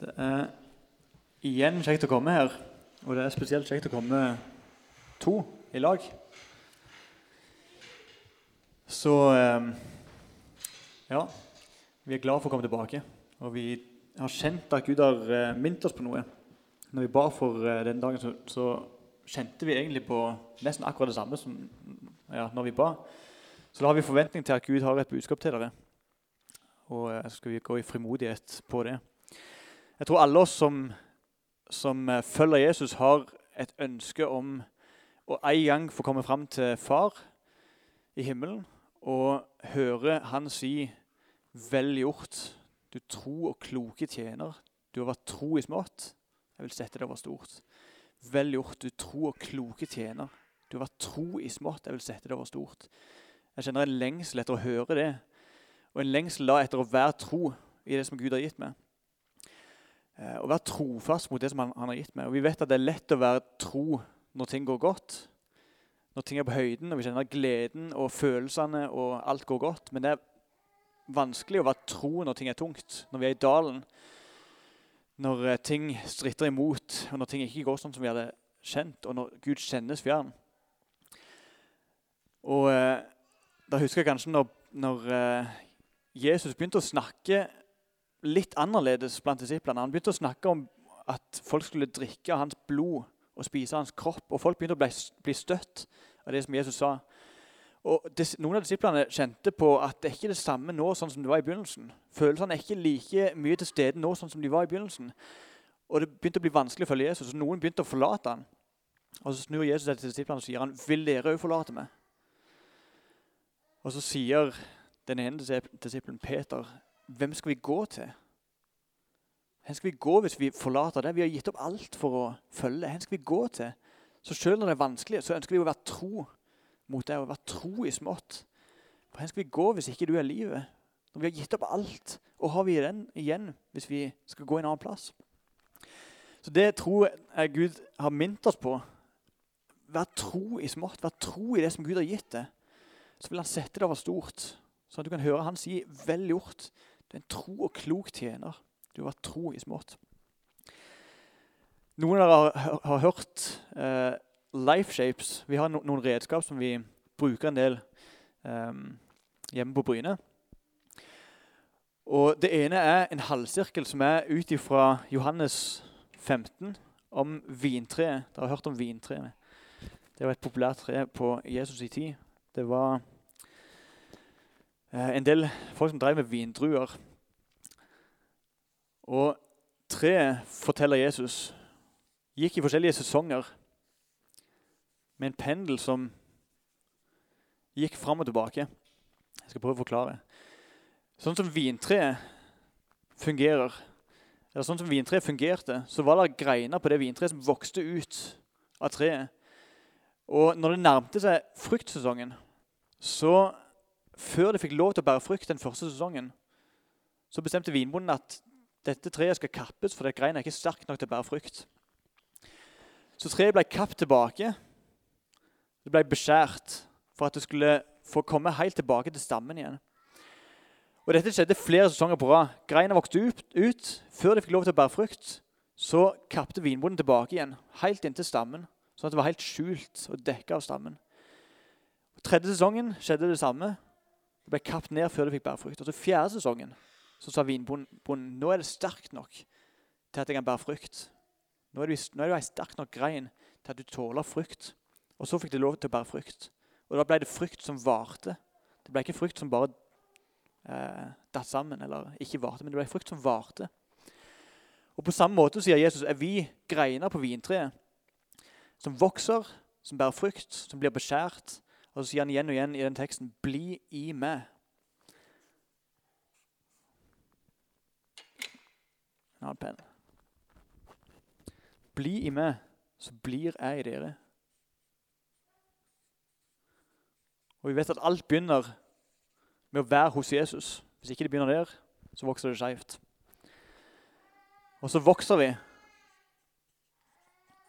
Det er igjen kjekt å komme her, og det er spesielt kjekt å komme to i lag. Så eh, ja, vi er glad for å komme tilbake. Og vi har kjent at Gud har eh, minnet oss på noe. Når vi ba for eh, den dagen, så, så, kjente vi egentlig på nesten akkurat det samme som ja, når vi ba. Så da har vi forventning til at Gud har et budskap til dere. Og så skal vi gå i frimodighet på det. Jeg tror alle oss som, som eh, følger Jesus, har et ønske om å en gang få komme fram til Far i himmelen og høre Han si 'Vel gjort, du tro og kloke tjener'. Du har vært tro i smått. Jeg vil sette det over stort. Vel gjort, du tro og kloke tjener. Du har vært tro i smått. Jeg vil sette det over stort. Jeg kjenner en lengsel etter å høre det, og en lengsel da etter å være tro i det som Gud har gitt meg. Eh, å være trofast mot det som han, han, har gitt meg. Og Vi vet at det er lett å være tro når ting går godt. Når ting er på høyden, og vi kjenner gleden og følelsene og alt går godt. Men det er vanskelig å være tro når ting er tungt. Når vi er i dalen. Når eh, ting stritter imot, og når ting ikke går sånn som vi hadde kjent, og når Gud kjennes fjern. Og eh, Da husker jeg kanskje når, når eh, Jesus begynte å snakke litt annerledes blant disiplene. Han begynte å snakke om at folk skulle drikke av hans blod og spise hans kropp. Og folk begynte å bli, bli støtt av det som Jesus sa. Og des, Noen av disiplene kjente på at det ikke er det samme nå sånn som det var i begynnelsen. Følelsene er ikke like mye til stede nå sånn som de var i begynnelsen. Og det begynte å bli vanskelig å følge Jesus, så noen begynte å forlate han. Og Så snur Jesus seg til disiplene og sier han, 'Vil dere òg forlate meg?' Og så sier den ene disippelen, Peter, hvem skal vi gå til? Hvor skal vi gå hvis vi forlater det? Vi har gitt opp alt for å følge. Hvor skal vi gå til? Så selv når det er vanskelig, så ønsker vi å være tro mot det, å være tro i smått. For Hvor skal vi gå hvis ikke du er livet? Når vi har gitt opp alt, og har vi den igjen hvis vi skal gå en annen plass? Så Det tror jeg Gud har minnet oss på. Vær tro i smått. Vær tro i det som Gud har gitt deg. Så vil han sette det over stort, sånn at du kan høre han si 'vel gjort'. Du er en tro og klok tjener. Du har tro i smått. Noen av dere har, har hørt eh, Life Shapes. Vi har no, noen redskap som vi bruker en del eh, hjemme på Bryne. Og Det ene er en halvsirkel som er ut ifra Johannes 15 om vintreet. Dere har hørt om vintreet. Det var et populært tre på Jesus' i tid. Det var en del folk som drev med vindruer. Og treet, forteller Jesus, gikk i forskjellige sesonger med en pendel som gikk fram og tilbake. Jeg skal prøve å forklare. Sånn som vintreet fungerer, eller sånn som vintreet fungerte, så var det greiner på det vintreet som vokste ut av treet. Og når det nærmte seg fruktsesongen, så før det fikk lov til å bære frukt den første sesongen, så bestemte vinbonden at dette treet skal kappes, for det greina er ikke sterk nok til å bære frukt. Så treet ble kappet tilbake. Det ble beskjært for at det skulle få komme helt tilbake til stammen igjen. Og Dette skjedde flere sesonger på rad. Greina vokste ut, ut. Før de fikk lov til å bære frukt, så kappte vinbonden tilbake igjen, helt inntil stammen. Sånn at det var helt skjult og dekka av stammen. Tredje sesongen skjedde det samme. Det ble kapt ned før det fikk bære frukt. Og så Fjerde sesongen så sa vinbonden nå er det sterkt nok til at jeg kan bære frukt. Nå er det, nå er det ei sterk nok grein til at du tåler frukt. Og så fikk det lov til å bære frukt. Og da ble det frukt som varte. Det ble ikke frukt som bare eh, datt sammen, eller ikke varte, men det ble frukt som varte. Og På samme måte sier Jesus er vi greiner på vintreet som vokser, som bærer frukt, som blir beskjært. Og så sier han igjen og igjen i den teksten 'bli i meg'. En annen. Bli i meg, så blir jeg i dere. Og Vi vet at alt begynner med å være hos Jesus. Hvis ikke det begynner der, så vokser det skeivt. Og så vokser vi.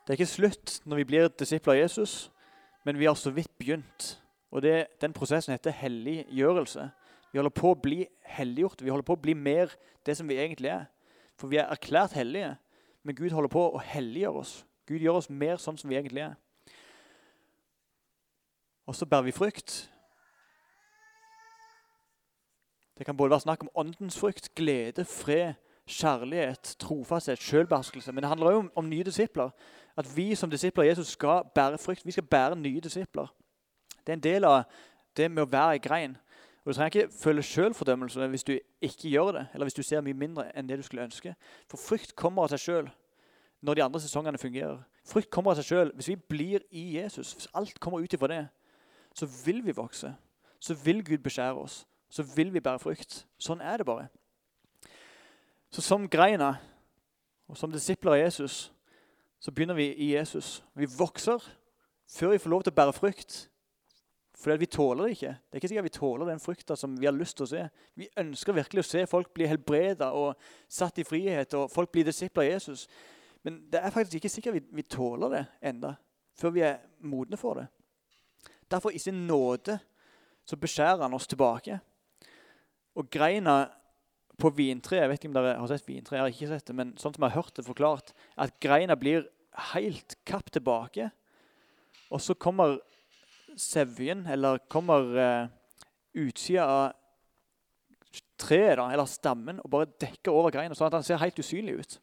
Det er ikke slutt når vi blir disipler av Jesus, men vi har så vidt begynt. Og det, Den prosessen heter helliggjørelse. Vi holder på å bli helliggjort. Vi holder på å bli mer det som vi egentlig er. For vi er erklært hellige, men Gud holder på å helliggjøre oss. Gud gjør oss mer sånn som vi egentlig er. Og så bærer vi frukt. Det kan både være snakk om åndens frukt, glede, fred, kjærlighet, trofasthet, selvbeherskelse. Men det handler òg om, om nye disipler. At vi som disipler av Jesus skal bære frykt. Vi skal bære nye disipler. Det er en del av det med å være i grein. Og Du trenger ikke føle sjølfordømmelse hvis du ikke gjør det, eller hvis du ser mye mindre enn det du skulle ønske. For frykt kommer av seg sjøl når de andre sesongene fungerer. Frykt kommer av seg sjøl hvis vi blir i Jesus. Hvis alt kommer ut ifra det, så vil vi vokse. Så vil Gud beskjære oss. Så vil vi bære frykt. Sånn er det bare. Så som greina og som disipler av Jesus så begynner vi i Jesus. Vi vokser før vi får lov til å bære frukt. Fordi vi tåler det ikke. Det er ikke sikkert vi tåler den frukta som vi har lyst til å se. Vi ønsker virkelig å se folk bli helbreda og satt i frihet, og folk bli disipler av Jesus. Men det er faktisk ikke sikkert vi, vi tåler det enda, før vi er modne for det. Derfor, i sin nåde, så beskjærer han oss tilbake. Og greina på vintre Jeg vet ikke om dere har sett vintre, jeg har ikke sett det, men sånn som jeg har hørt det forklart, at greina blir helt kapp tilbake. Og så kommer sevjen, eller kommer uh, utsida av treet, da, eller stammen, og bare dekker over greina, sånn at han ser helt usynlig ut.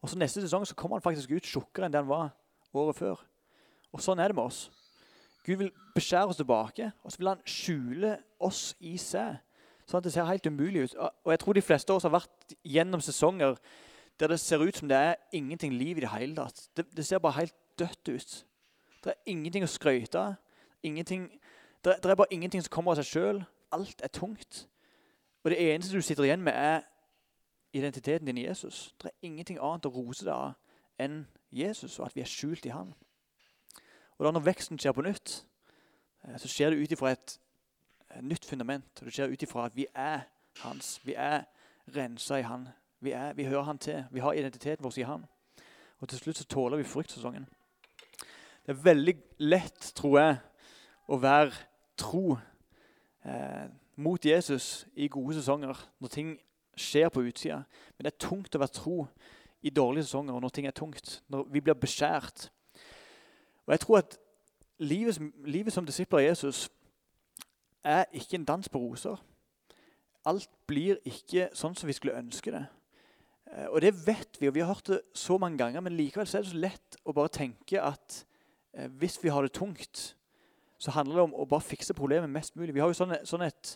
Og så Neste sesong så kommer han faktisk ut tjukkere enn det han var året før. Og Sånn er det med oss. Gud vil beskjære oss tilbake, og så vil han skjule oss i seg. Sånn at det ser helt umulig ut. Og jeg tror de fleste av oss har vært gjennom sesonger der det ser ut som det er ingenting liv i det hele tatt. Det, det ser bare helt dødt ut. Det er ingenting å skryte av. Det, det, er bare ingenting som kommer av seg sjøl. Alt er tungt. Og det eneste du sitter igjen med, er identiteten din i Jesus. Det er ingenting annet å rose deg av enn Jesus, og at vi er skjult i Han. Og da Når veksten skjer på nytt, eh, så skjer det ut ifra et nytt fundament. Det skjer ut ifra at vi er Hans. Vi er rensa i Han. Vi, er, vi hører Han til. Vi har identiteten vår i Han. Og til slutt så tåler vi fruktsesongen. Det er veldig lett, tror jeg, å være tro eh, mot Jesus i gode sesonger når ting skjer på utsida. Men det er tungt å være tro i dårlige sesonger når ting er tungt. Når vi blir beskjært. Og jeg tror at livet, livet som disipler av Jesus er ikke en dans på roser. Alt blir ikke sånn som vi skulle ønske det. Eh, og det vet vi, og vi har hørt det så mange ganger, men likevel er det så lett å bare tenke at eh, hvis vi har det tungt, så handler det om å bare fikse problemet mest mulig. Vi har jo sånn, sånn et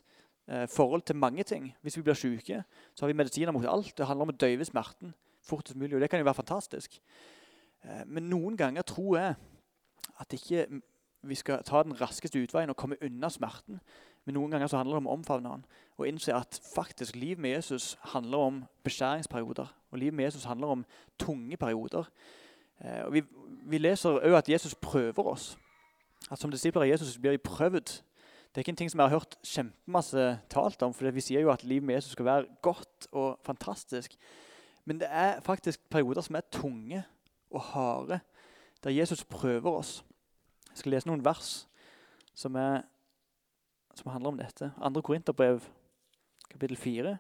eh, forhold til mange ting. Hvis vi blir syke, så har vi medisiner mot alt. Det handler om å døyve smerten fortest mulig, og det kan jo være fantastisk. Men noen ganger tror jeg at ikke vi skal ta den raskeste utveien og komme unna smerten. Men noen ganger så handler det om å omfavne han og innse at faktisk liv med Jesus handler om beskjæringsperioder. Og liv med Jesus handler om tunge perioder. Eh, og vi, vi leser òg at Jesus prøver oss. At Som disipler av Jesus blir vi prøvd. Det er ikke en ting som jeg har hørt kjempemasse talt om. for Vi sier jo at liv med Jesus skal være godt og fantastisk. Men det er faktisk perioder som er tunge og harde, der Jesus prøver oss. Jeg skal lese noen vers som, er, som handler om dette. Andre Korinterbrev, kapittel 4.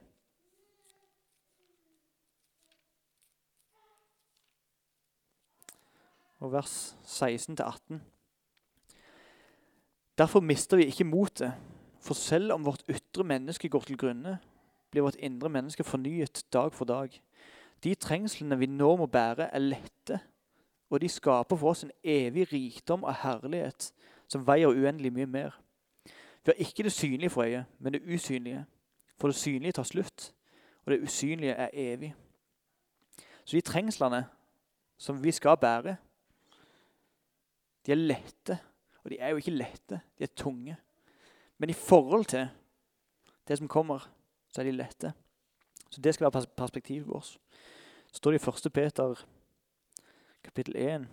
Og vers 16-18. Derfor mister vi ikke motet, for selv om vårt ytre menneske går til grunne, blir vårt indre menneske fornyet dag for dag. De trengslene vi nå må bære, er lette, og de skaper for oss en evig rikdom av herlighet som veier uendelig mye mer. Vi har ikke det synlige for øyet, men det usynlige. For det synlige tar slutt, og det usynlige er evig. Så de trengslene som vi skal bære, de er lette og de er jo ikke lette, de er tunge. Men i forhold til det som kommer, så er de lette. Så det skal være perspektivet vårt. Så står det i 1. Peter kapittel 1.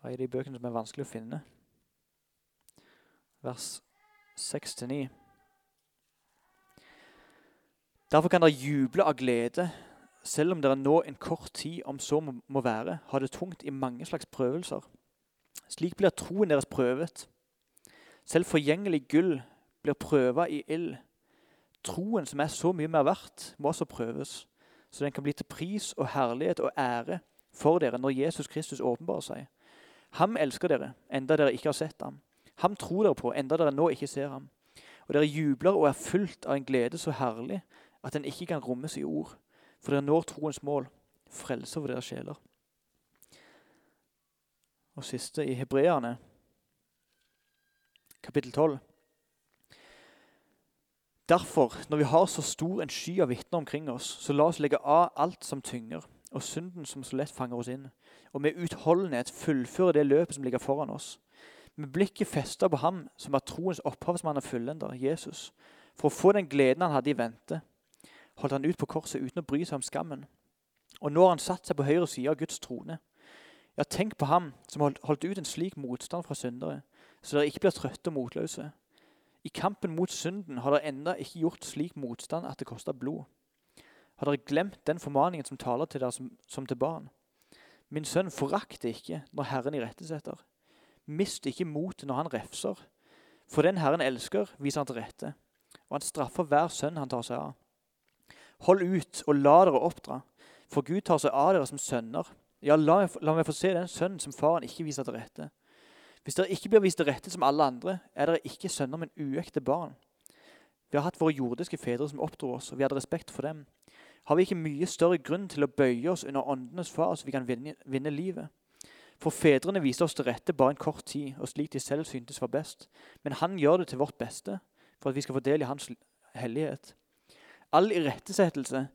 Hva er de bøkene som er vanskelig å finne? Vers 6-9. Derfor kan dere juble av glede selv om dere nå en kort tid, om så må være, har det tungt i mange slags prøvelser. Slik blir troen deres prøvet. Selv forgjengelig gull blir prøva i ild, Troen som er så mye mer verdt, må også prøves, så den kan bli til pris og herlighet og ære for dere når Jesus Kristus åpenbarer seg. Ham elsker dere, enda dere ikke har sett ham. Ham tror dere på, enda dere nå ikke ser ham. Og dere jubler og er fullt av en glede så herlig at den ikke kan rommes i ord. For dere når troens mål, frelse for deres sjeler. Og siste i Hebreerne, kapittel 12. Derfor, når vi har så stor en sky av vitner omkring oss, så la oss legge av alt som tynger, og synden som så lett fanger oss inn, og med utholdenhet fullføre det løpet som ligger foran oss. Med blikket festa på ham som var troens opphavsmann og fullender, Jesus. For å få den gleden han hadde i vente, holdt han ut på korset uten å bry seg om skammen. Og nå har han satt seg på høyre side av Guds trone. Ja, tenk på ham som holdt ut en slik motstand fra syndere, så dere ikke blir trøtte og motløse. I kampen mot synden har dere ennå ikke gjort slik motstand at det koster blod. Har dere glemt den formaningen som taler til dere som, som til barn? Min sønn, forakt ikke når Herren irettesetter. Mist ikke motet når han refser. For den Herren elsker, viser han til rette, og han straffer hver sønn han tar seg av. Hold ut og la dere oppdra, for Gud tar seg av dere som sønner. Ja, la, la meg få se den sønnen som faren ikke viser til rette. Hvis dere ikke blir vist det rette som alle andre, er dere ikke sønner, men uekte barn. Vi har hatt våre jordiske fedre som oppdro oss, og vi hadde respekt for dem. Har vi ikke mye større grunn til å bøye oss under åndenes far, så vi kan vinne, vinne livet? For fedrene viste oss til rette bare en kort tid, og slik de selv syntes var best. Men han gjør det til vårt beste, for at vi skal få del i hans hellighet. All irettesettelse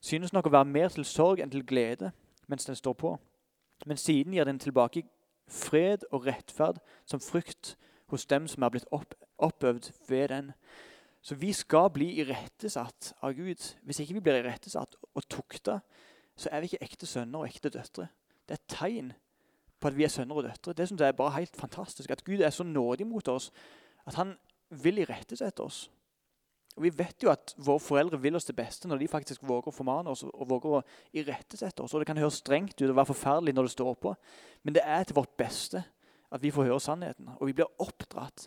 synes nok å være mer til sorg enn til glede mens den står på. Men siden gir den tilbake fred og rettferd som frykt hos dem som er blitt opp, oppøvd ved den. Så vi skal bli irettesatt av Gud. Hvis ikke vi blir irettesatt og tukta, så er vi ikke ekte sønner og ekte døtre. Det er et tegn på at vi er sønner og døtre. Det synes jeg er bare helt fantastisk. At Gud er så nådig mot oss at han vil irettesette oss. Og Vi vet jo at våre foreldre vil oss det beste når de faktisk våger å formane oss og våger å irettesette oss. Og Det kan høres strengt ut og være forferdelig når det står på, men det er til vårt beste at vi får høre sannheten, og vi blir oppdratt.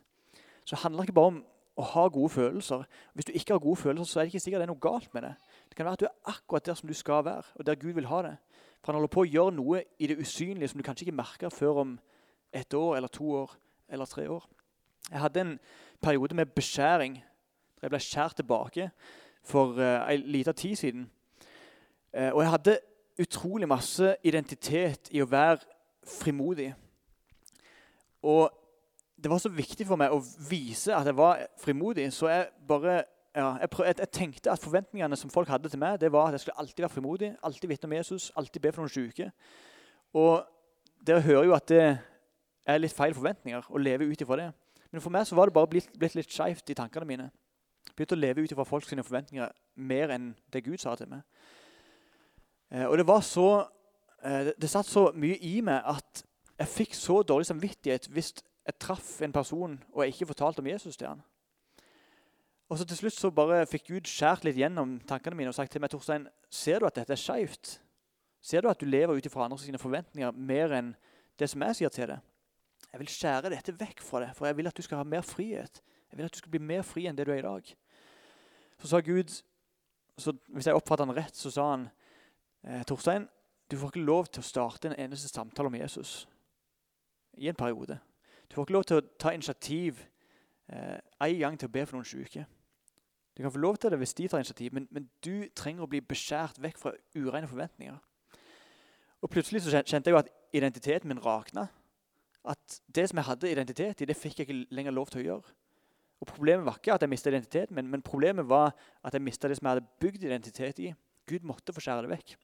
Så det handler ikke bare om å ha gode følelser. Hvis du ikke har gode følelser, så er det ikke sikkert det er noe galt med det. Det kan være at du er akkurat der som du skal være, og der Gud vil ha det. For han holder på å gjøre noe i det usynlige som du kanskje ikke merker før om et år eller to år eller tre år. Jeg hadde en periode med beskjæring jeg ble skjært tilbake for uh, en liten tid siden. Uh, og jeg hadde utrolig masse identitet i å være frimodig. Og det var så viktig for meg å vise at jeg var frimodig, så jeg bare ja, jeg, prøv, jeg, jeg, tenkte at forventningene som folk hadde til meg, det var at jeg skulle alltid være frimodig, alltid vitne om Jesus, alltid be for noen syke. Og dere hører jo at det er litt feil forventninger å leve ut ifra det. Men for meg så var det bare blitt, blitt litt skeivt i tankene mine. Begynte å leve ut ifra folks forventninger mer enn det Gud sa til meg. Eh, og det var så eh, det, satt så mye i meg at jeg fikk så dårlig samvittighet hvis jeg traff en person og jeg ikke fortalte om Jesus til han. Og så Til slutt så bare fikk Gud skjært litt gjennom tankene mine og sagt til meg Torstein, ser du at dette er skeivt? Ser du at du lever ut ifra andres forventninger mer enn det som jeg sier til deg? Jeg vil skjære dette vekk fra deg, for jeg vil at du skal ha mer frihet. Jeg vil at du skal bli mer fri enn det du er i dag. Så sa Gud, så hvis jeg oppfatter han rett, så sa han eh, Torstein, du får ikke lov til å starte en eneste samtale om Jesus i en periode. Du får ikke lov til å ta initiativ eh, en gang til å be for noen syke. Du kan få lov til det hvis de tar initiativ, men, men du trenger å bli beskjært vekk fra ureine forventninger. Og Plutselig så kjente jeg jo at identiteten min rakna. At det som jeg hadde identitet i, det fikk jeg ikke lenger lov til å gjøre. Og Problemet var ikke at jeg mista identiteten men, men problemet var at jeg mista det som jeg hadde bygd identitet i. Gud måtte få skjære det vekk.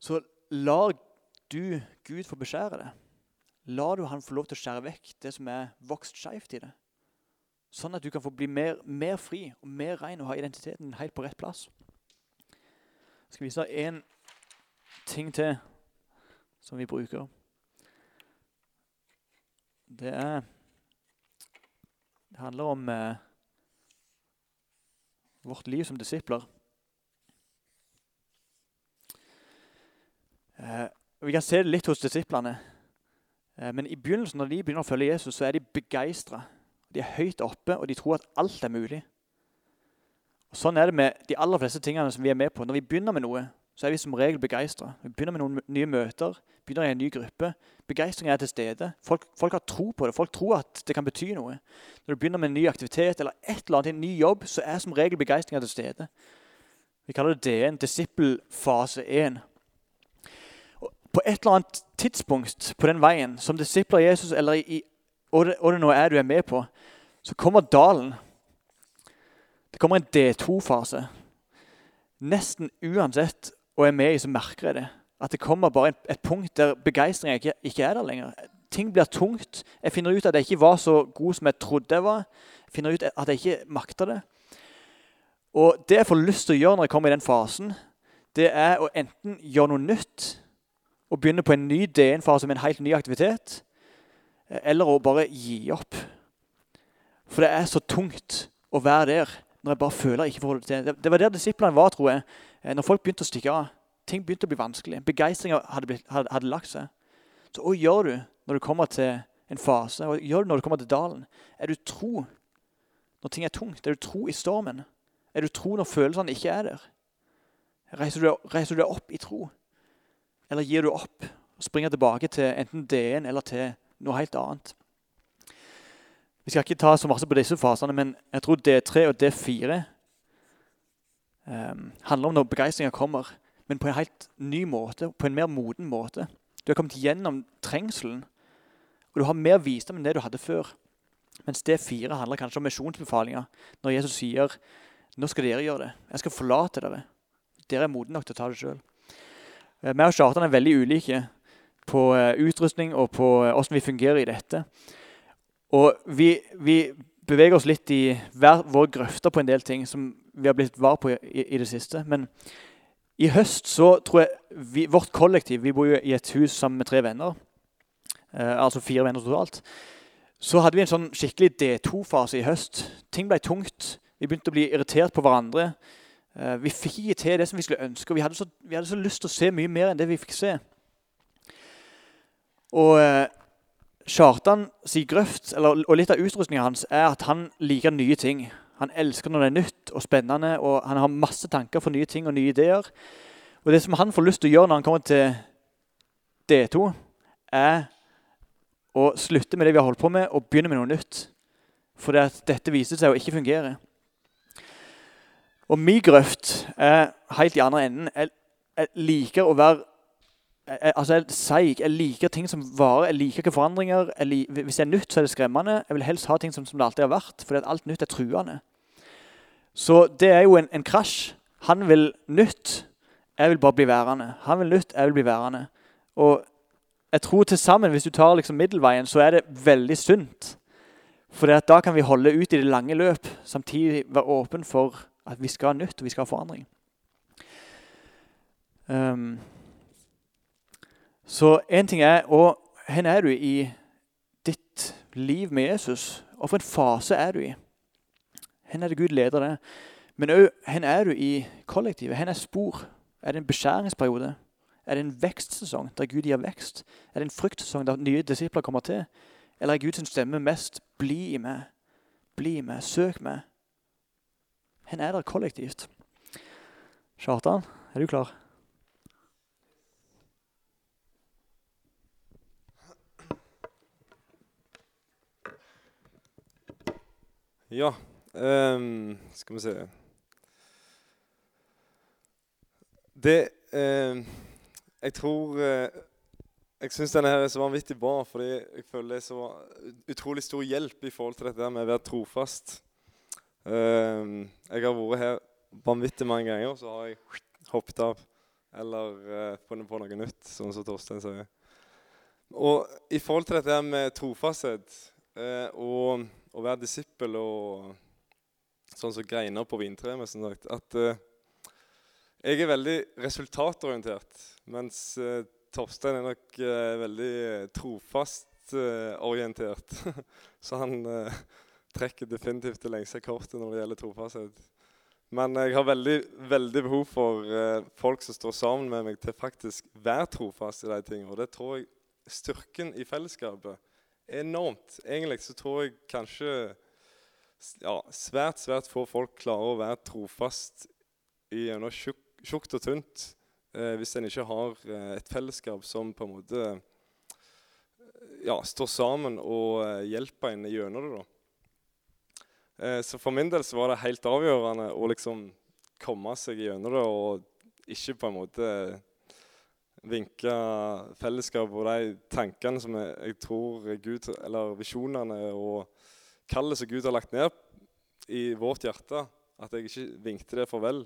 Så lar du Gud få beskjære det. Lar du han få lov til å skjære vekk det som er vokst skeivt i det. Sånn at du kan få bli mer, mer fri og mer ren og ha identiteten helt på rett plass. Jeg skal vise én ting til som vi bruker. Det er det handler om eh, vårt liv som disipler. Eh, vi kan se det litt hos disiplene. Eh, men i begynnelsen, når de begynner å følge Jesus, så er de begeistra. De er høyt oppe, og de tror at alt er mulig. Og Sånn er det med de aller fleste tingene som vi er med på. Når vi begynner med noe, så er vi som regel begeistra. Vi begynner med noen nye møter, begynner i en ny gruppe. Begeistringen er til stede. Folk, folk, har tro på det. Folk tror at det kan bety noe. Når du begynner med en ny aktivitet eller et eller annet, en ny jobb, så er som regel begeistringen til stede. Vi kaller det DN, disippelfase 1. På et eller annet tidspunkt på den veien, som disipler Jesus, eller i, hva det, det nå er du er med på, så kommer dalen. Det kommer en D2-fase. Nesten uansett og er med i, så merker jeg det. At det kommer bare et, punkt der begeistringen ikke, ikke, er der lenger. Ting blir tungt. Jeg finner ut at jeg ikke var så god som jeg trodde jeg var. Jeg finner ut at jeg ikke makter det. Og det jeg får lyst til å gjøre når jeg kommer i den fasen, det er å enten gjøre noe nytt og begynne på en ny DN-fase med en helt ny aktivitet, eller å bare gi opp. For det er så tungt å være der når jeg bare føler jeg ikke får det til. Det var der disiplene var, tror jeg. Eh, når folk begynte å stikke av. Ting begynte å bli vanskelig. Begeistringa hadde, hadde, hadde, lagt seg. Så hva gjør du når du kommer til en fase? Hva gjør du når du kommer til dalen? Er du tro når ting er tungt? Er du tro i stormen? Er du tro når følelsene ikke er der? Reiser du, reiser du deg opp i tro? Eller gir du opp og springer tilbake til enten DN eller til noe helt annet? Vi skal ikke ta så masse på disse fasene, men jeg tror D3 og D4 um, handler om når begeistringa kommer, men på en helt ny måte, på en mer moden måte. Du har kommet gjennom trengselen, og du har mer visdom enn det du hadde før. Mens det fire handler kanskje om misjonsbefalinger, når Jesus sier nå skal dere gjøre det. Jeg skal forlate dere. Dere er modne nok til å ta det sjøl. Vi og Kjartan er veldig ulike på eh, utrustning og på hvordan vi fungerer i dette. Og vi, vi beveger oss litt i hver vår grøfter på en del ting som vi har blitt var på i, i det siste. Men i høst så tror jeg vi, vårt kollektiv Vi bor jo i et hus sammen med tre venner. Eh, altså fire venner totalt. Så hadde vi en sånn skikkelig D2-fase i høst. Ting ble tungt. Vi begynte å bli irritert på hverandre. Eh, vi fikk ikke til det som vi skulle ønske. vi hadde, så, vi hadde så lyst til å se mye mer enn det vi fikk se. Og eh, Kjartan sin grøft, eller, og litt av utrustninga hans, er at han liker nye ting. Han elsker når det er nytt og spennende, og han har masse tanker for nye ting og nye ideer. Og det som han får lyst til å gjøre når han kommer til D2, er å slutte med det vi har holdt på med, og begynne med noe nytt. For dette viser seg å ikke fungere. Og min grøft er helt i andre enden. Jeg, jeg liker å være jeg, altså jeg er seig. Jeg liker ting som varer. Jeg liker ikke forandringer. Li hvis det er nytt, så er det skremmende. Jeg vil helst ha ting som, som det alltid har vært, fordi alt nytt er truende. Så det er jo en, en krasj. Han vil nytt. Jeg vil bare bli værende. Han vil nytt, jeg vil bli værende. Og jeg tror til sammen, hvis du tar liksom middelveien, så er det veldig sunt. For da kan vi holde ut i det lange løp, samtidig være åpen for at vi skal ha nytt og vi skal ha forandring. Um, så en ting er og Hvor er du i ditt liv med Jesus? Og for en fase er du i? Hvor er det Gud leder det? Men òg hvor er du i kollektivet? Hvor er spor? Er det en beskjæringsperiode? Er det en vekstsesong der Gud gir vekst? Er det en fryktsesong der nye disipler kommer til? Eller er Guds stemme mest 'bli i meg', 'bli i meg', 'søk meg'? Hvor er det kollektivt? Kjartan, er du klar? Ja, um, skal vi se Det um, Jeg tror uh, Jeg syns denne her er så vanvittig bra, fordi jeg føler det er så utrolig stor hjelp i forhold til dette med å være trofast. Um, jeg har vært her vanvittig mange ganger, så har jeg hoppet av. Eller uh, funnet på noe nytt, sånn som Torstein sier. Og i forhold til dette med trofasthet uh, og å være disippel og sånn som greiner på vintreet, mest sagt, at uh, jeg er veldig resultatorientert, mens uh, Torstein er nok uh, veldig trofast orientert. Så han trekker definitivt det lengste kortet når det gjelder trofasthet. Men jeg har veldig, veldig behov for folk som står sammen med meg til faktisk være trofast i de tingene. Og det tror jeg styrken i fellesskapet er enormt. Egentlig så tror jeg kanskje ja, svært, svært få folk klarer å være trofast gjennom tjukt og tynt eh, hvis en ikke har eh, et fellesskap som på en måte eh, ja, står sammen og eh, hjelper en gjennom det. da. Eh, så for min del så var det helt avgjørende å liksom komme seg gjennom det og ikke på en måte vinke fellesskap og de tankene som jeg, jeg tror Gud, eller visjonene og kallet som Gud har lagt ned i vårt hjerte, at jeg ikke vinkte det farvel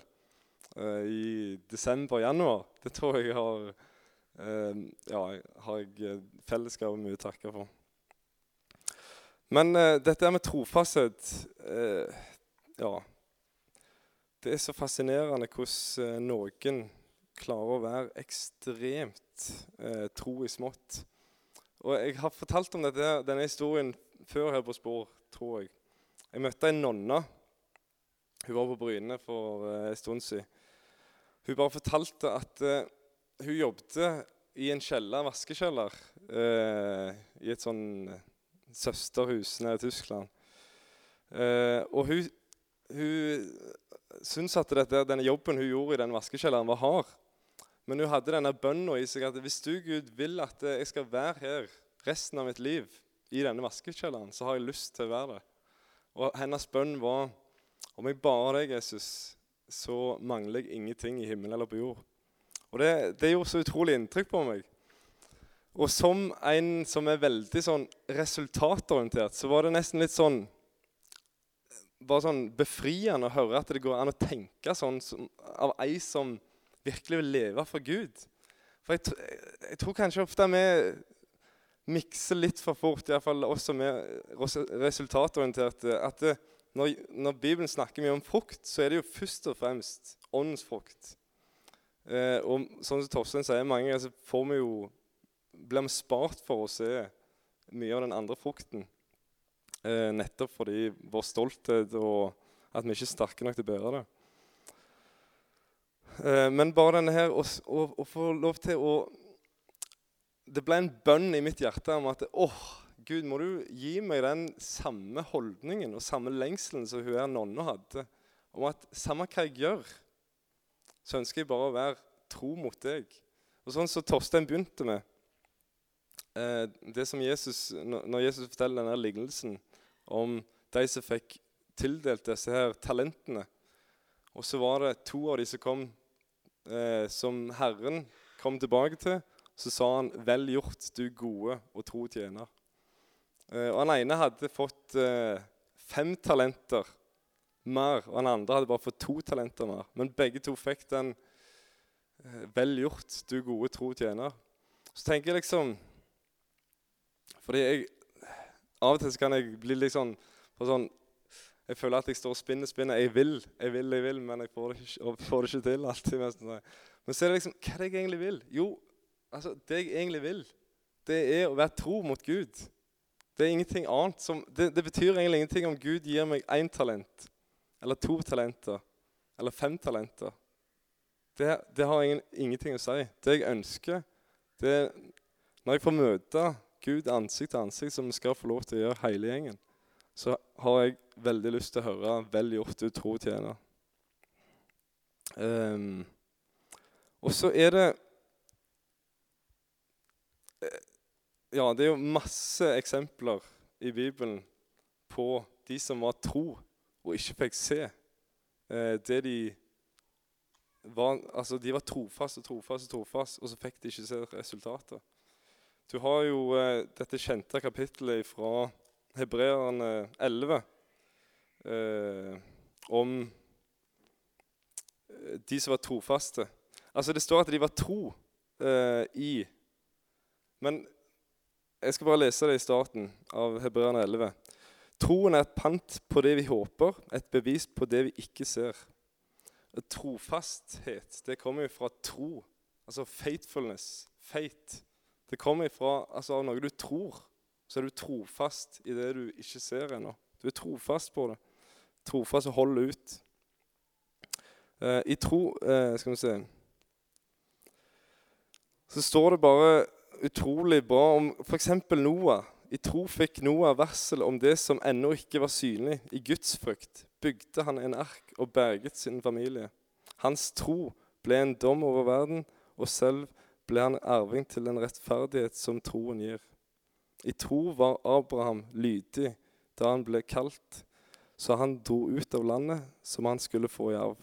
eh, i desember-januar. Det tror jeg har eh, ja, har jeg eh, fellesskapet mye å takke for. Men eh, dette med trofasthet eh, Ja. Det er så fascinerende hvordan eh, noen klarer å være ekstremt tro i smått. Og jeg har fortalt om dette, denne historien før her på Spor, tror jeg. Jeg møtte en nonne. Hun var på Bryne for eh, en stund siden. Hun bare fortalte at uh, hun jobbet i en kjeller, vaskekjeller uh, i et sånn søsterhus nede i Tyskland. Uh, og hun, hun syntes at dette, denne jobben hun gjorde i den vaskekjelleren, var hard. Men hun hadde denne bønna i seg at hvis du, Gud, vil at jeg skal være her resten av mitt liv i denne vaskekjelleren, så har jeg lyst til å være det. Og hennes bønn var om jeg bare deg, Jesus, så mangler jeg ingenting i himmelen eller på jord. Og det, det gjorde så utrolig inntrykk på meg. Og som en som er veldig sånn resultatorientert, så var det nesten litt sånn bare sånn befriende å høre at det går an å tenke sånn som, av ei som virkelig vil leve for Gud. For jeg, jeg, jeg tror kanskje ofte vi mikser litt for fort, iallfall oss som er res- resultatorienterte, at det, når, når Bibelen snakker mye om frukt, så er det jo først og fremst åndens frukt. Eh, og sånn som Torstein sier, mange ganger så får vi jo, blir vi spart for å se mye av den andre frukten. Eh, nettopp fordi vår stolthet og at vi ikke er sterke nok til å bære det. Eh, men bare denne her å få lov til å Det ble en bønn i mitt hjerte om at åh, Gud, må du gi meg den samme holdningen og samme lengselen som hun her nonna hadde. Om at samme hva jeg gjør, så ønsker jeg bare å være tro mot deg. Og sånn som Torstein begynte med eh, det som Jesus, når Jesus forteller denne lignelsen om de som fikk tildelt disse her talentene. Og så var det to av de som kom, eh, som Herren kom tilbake til. Så sa han, 'Vel gjort, du gode og tro tjener'. Eh, og Han ene hadde fått eh, fem talenter mer, og han andre hadde bare fått to talenter mer. Men begge to fikk den eh, 'Vel gjort, du gode tro tjener'. Så tenker jeg liksom Fordi jeg Av og til så kan jeg bli litt sånn, sånn Jeg føler at jeg står og spinner, spinner. Jeg vil, jeg vil, jeg vil, men jeg får det ikke, får det ikke til alltid. Men så er det liksom Hva er det jeg egentlig vil? Jo, altså, det jeg egentlig vil, det er å være tro mot Gud. Det er ingenting annet som Det, det betyr egentlig ingenting om Gud gir meg én talent, eller to talenter, eller fem talenter. Det, det har ingen, ingenting å si. Det jeg ønsker, det er Når jeg får møte Gud ansikt til ansikt, som vi skal få lov til å gjøre hele gjengen, så har jeg veldig lyst til å høre 'Vel gjort, du tro tjener'. Um, og så er det Ja, det er jo masse eksempler i Bibelen på de som var tro og ikke fikk se eh, det de var, altså de var trofaste og trofaste, trofaste, og så fikk de ikke se resultatet. Du har jo eh, dette kjente kapittelet fra Hebreerne 11 eh, om eh, de som var trofaste. Altså Det står at de var tro eh, i Men jeg skal bare lese det i starten av Hebreerne 11. Troen er et pant på det vi håper, et bevis på det vi ikke ser. Trofasthet, det kommer jo fra tro. Altså faithfulness. Faith. Det kommer fra altså, noe du tror. Så er du trofast i det du ikke ser ennå. Du er trofast på det. Trofast og holder ut. Eh, I tro eh, Skal vi se Så står det bare utrolig bra om f.eks. Noah I tro fikk Noah varsel om det som ennå ikke var synlig. I Guds frykt bygde han en ark og berget sin familie. Hans tro ble en dom over verden, og selv ble han arving til den rettferdighet som troen gir. I tro var Abraham lydig da han ble kalt, så han dro ut av landet som han skulle få i arv.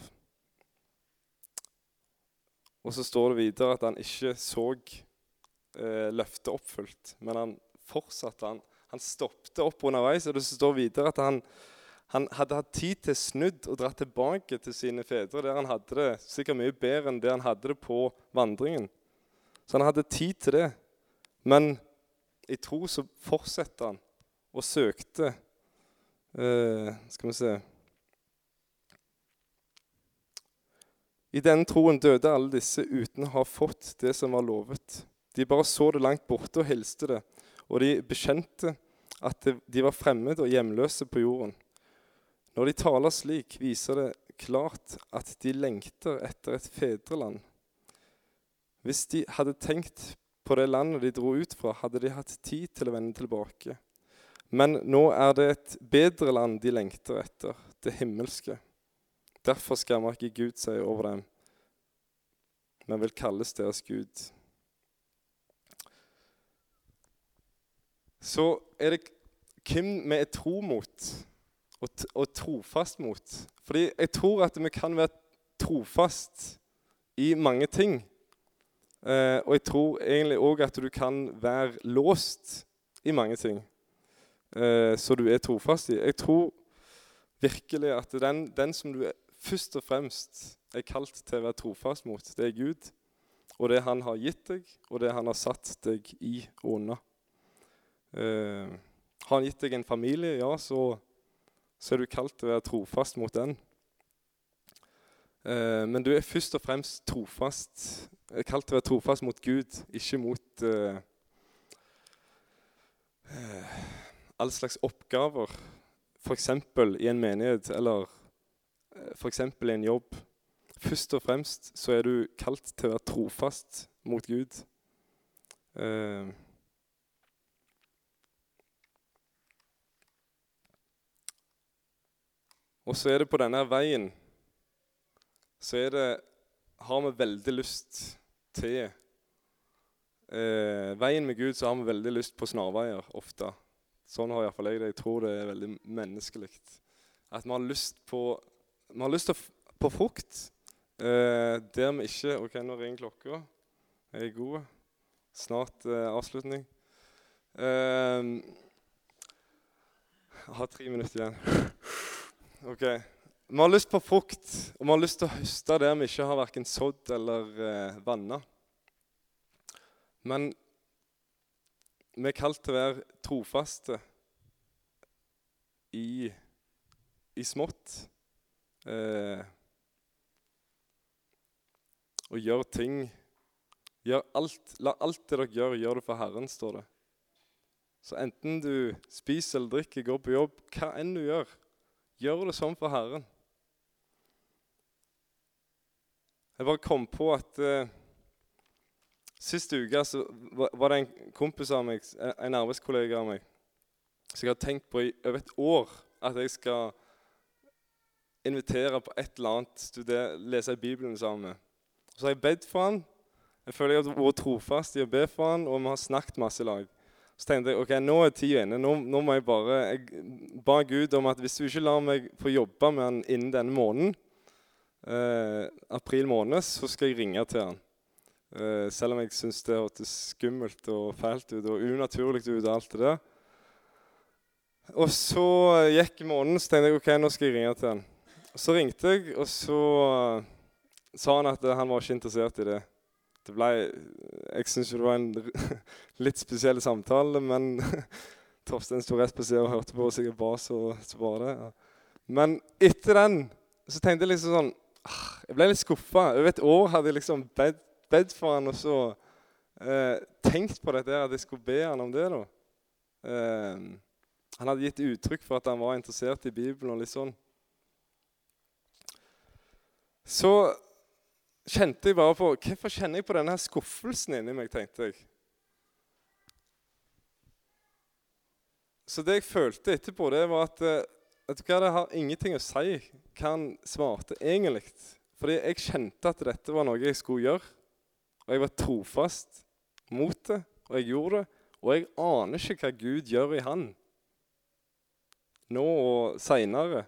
Og så står det videre at han ikke så eh, løftet oppfylt, men han fortsatte. Han, han stoppet opp underveis, og det står videre at han, han hadde hatt tid til snudd og dratt tilbake til sine fedre, der han hadde det sikkert mye bedre enn det han hadde det på vandringen. Så han hadde tid til det. Men i tro så fortsetter han og søkte eh, Skal vi se I denne troen døde alle disse uten å ha fått det som var lovet. De bare så det langt borte og hilste det, og de bekjente at de var fremmede og hjemløse på jorden. Når de taler slik, viser det klart at de lengter etter et fedreland. Hvis de hadde tenkt på det landet de dro ut fra, hadde de hatt tid til å vende tilbake. Men nå er det et bedre land de lengter etter, det himmelske. Derfor skammer ikke Gud seg over dem, men vil kalles deres Gud. Så er det hvem vi er tro mot og, og trofast mot. Fordi jeg tror at vi kan være trofast i mange ting. Eh, og jeg tror egentlig òg at du kan være låst i mange ting eh, som du er trofast i. Jeg tror virkelig at den, den som du er først og fremst er kalt til å være trofast mot, det er Gud. Og det han har gitt deg, og det han har satt deg i og unna. Eh, har han gitt deg en familie, ja, så, så, er du kalt til å være trofast mot den. Eh, men du er først og fremst trofast, kalt til å være trofast mot Gud, ikke mot eh, eh all slags oppgaver. F.eks. i en menighet eller Eh, f.eks. i en jobb. Først og fremst så er du kalt til å være trofast mot Gud. Eh. Og så er det på denne veien så er det, har vi veldig lyst til eh, Veien med Gud så har vi veldig lyst på snarveier ofte. Sånn har iallfall jeg det. Jeg tror det er veldig menneskelig. At vi har lyst på vi har lyst til på frukt eh, der vi ikke OK, nå ringer klokka. Jeg Er god? Snart eh, avslutning. Eh, jeg har tre minutter igjen. OK. Vi har lyst på frukt, og vi har lyst til å høste der vi ikke har verken sådd eller eh, vanna. Men vi er kalt til å være trofaste i, i smått. Eh, og gjør ting gjør alt, La alt det dere gjør, gjør det for Herren, står det. Så enten du spiser eller drikker, går på jobb, hva enn du gjør, gjør det sånn for Herren. Jeg bare kom på at uh, Sist uke så var det en kompis av meg, en arbeidskollega av meg, som jeg har tenkt på i over et år at jeg skal invitere på et eller annet, studere, lese Bibelen sammen med. Så har jeg bedt for han. Jeg føler jeg har vært trofast i å be for han, og vi har snakket masse lag. Så tenkte jeg ok, nå er tida inne. Nå, nå, må jeg bare Jeg ba Gud om at hvis du ikke lar meg få jobbe med han innen denne måneden, eh, april måned, så skal jeg ringe til han. Eh, selv om jeg syns det hørtes skummelt og fælt ut og unaturlig ut. og alt det der. Og så gikk måneden, så tenkte jeg ok, nå skal jeg ringe til han. Så ringte jeg, og så uh, sa han at han var ikke interessert i det. Det ble, Jeg syns det var en litt spesiell samtale, men Torstein sto rett på sida og hørte på og sikkert ba, så, så var det. Men etter den så tenkte jeg liksom sånn ah, Jeg ble litt skuffa. Over et år hadde jeg liksom bedt, bedt for han og så eh, tenkt på dette, at jeg skulle be han om det. da. Eh, han hadde gitt uttrykk for at han var interessert i Bibelen. og litt sånn så kjente jeg bare på Hvorfor kjenner jeg på denne skuffelsen inni meg, tenkte jeg. så det jeg følte etterpå, det var at eh, vet du hva, det har ingenting å si hva han svarte egentlig. Fordi jeg kjente at dette var noe jeg skulle gjøre. Og jeg var trofast mot det, og jeg gjorde det. Og jeg aner ikke hva Gud gjør i han nå og seinere.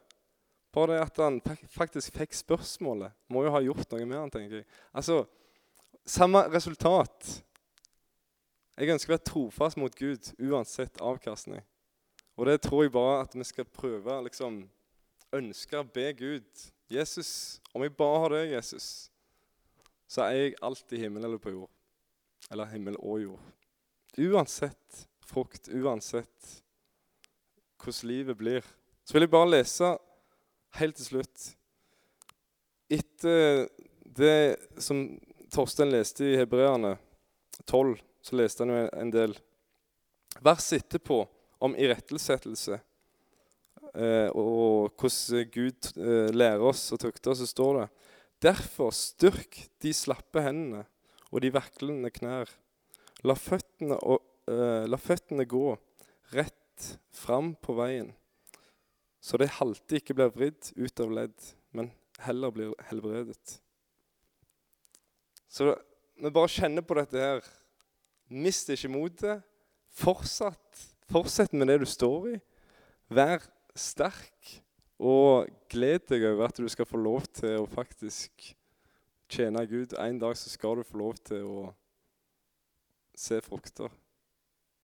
Bare det at han faktisk fikk spørsmålet, må jo ha gjort noe med han, tenker jeg. Altså, Samme resultat. Jeg ønsker å være trofast mot Gud uansett avkastning. Og det tror jeg bare at vi skal prøve liksom, ønske å be Gud. Jesus, om jeg bare har deg, Jesus, så er jeg alltid himmel eller på jord. Eller himmel og jord. Uansett frukt, uansett hvordan livet blir. Så vil jeg bare lese helt til slutt. Etter det som Torstein leste i Hebreerne 12, så leste han jo en del vers etterpå om irettesettelse eh, og hvordan Gud eh, lærer oss og tukter oss, så står det Derfor styrk de slappe hendene og de vaklende knær. La føttene, og, eh, la føttene gå rett fram på veien så det halte ikke blir vridd ut av ledd, men heller blir helbredet. Så vi bare kjenner på dette her. Mist ikke motet. Fortsatt, fortsett med det du står i. Vær sterk, og gled deg over at du skal få lov til å faktisk tjene Gud. En dag så skal du få lov til å se frukter.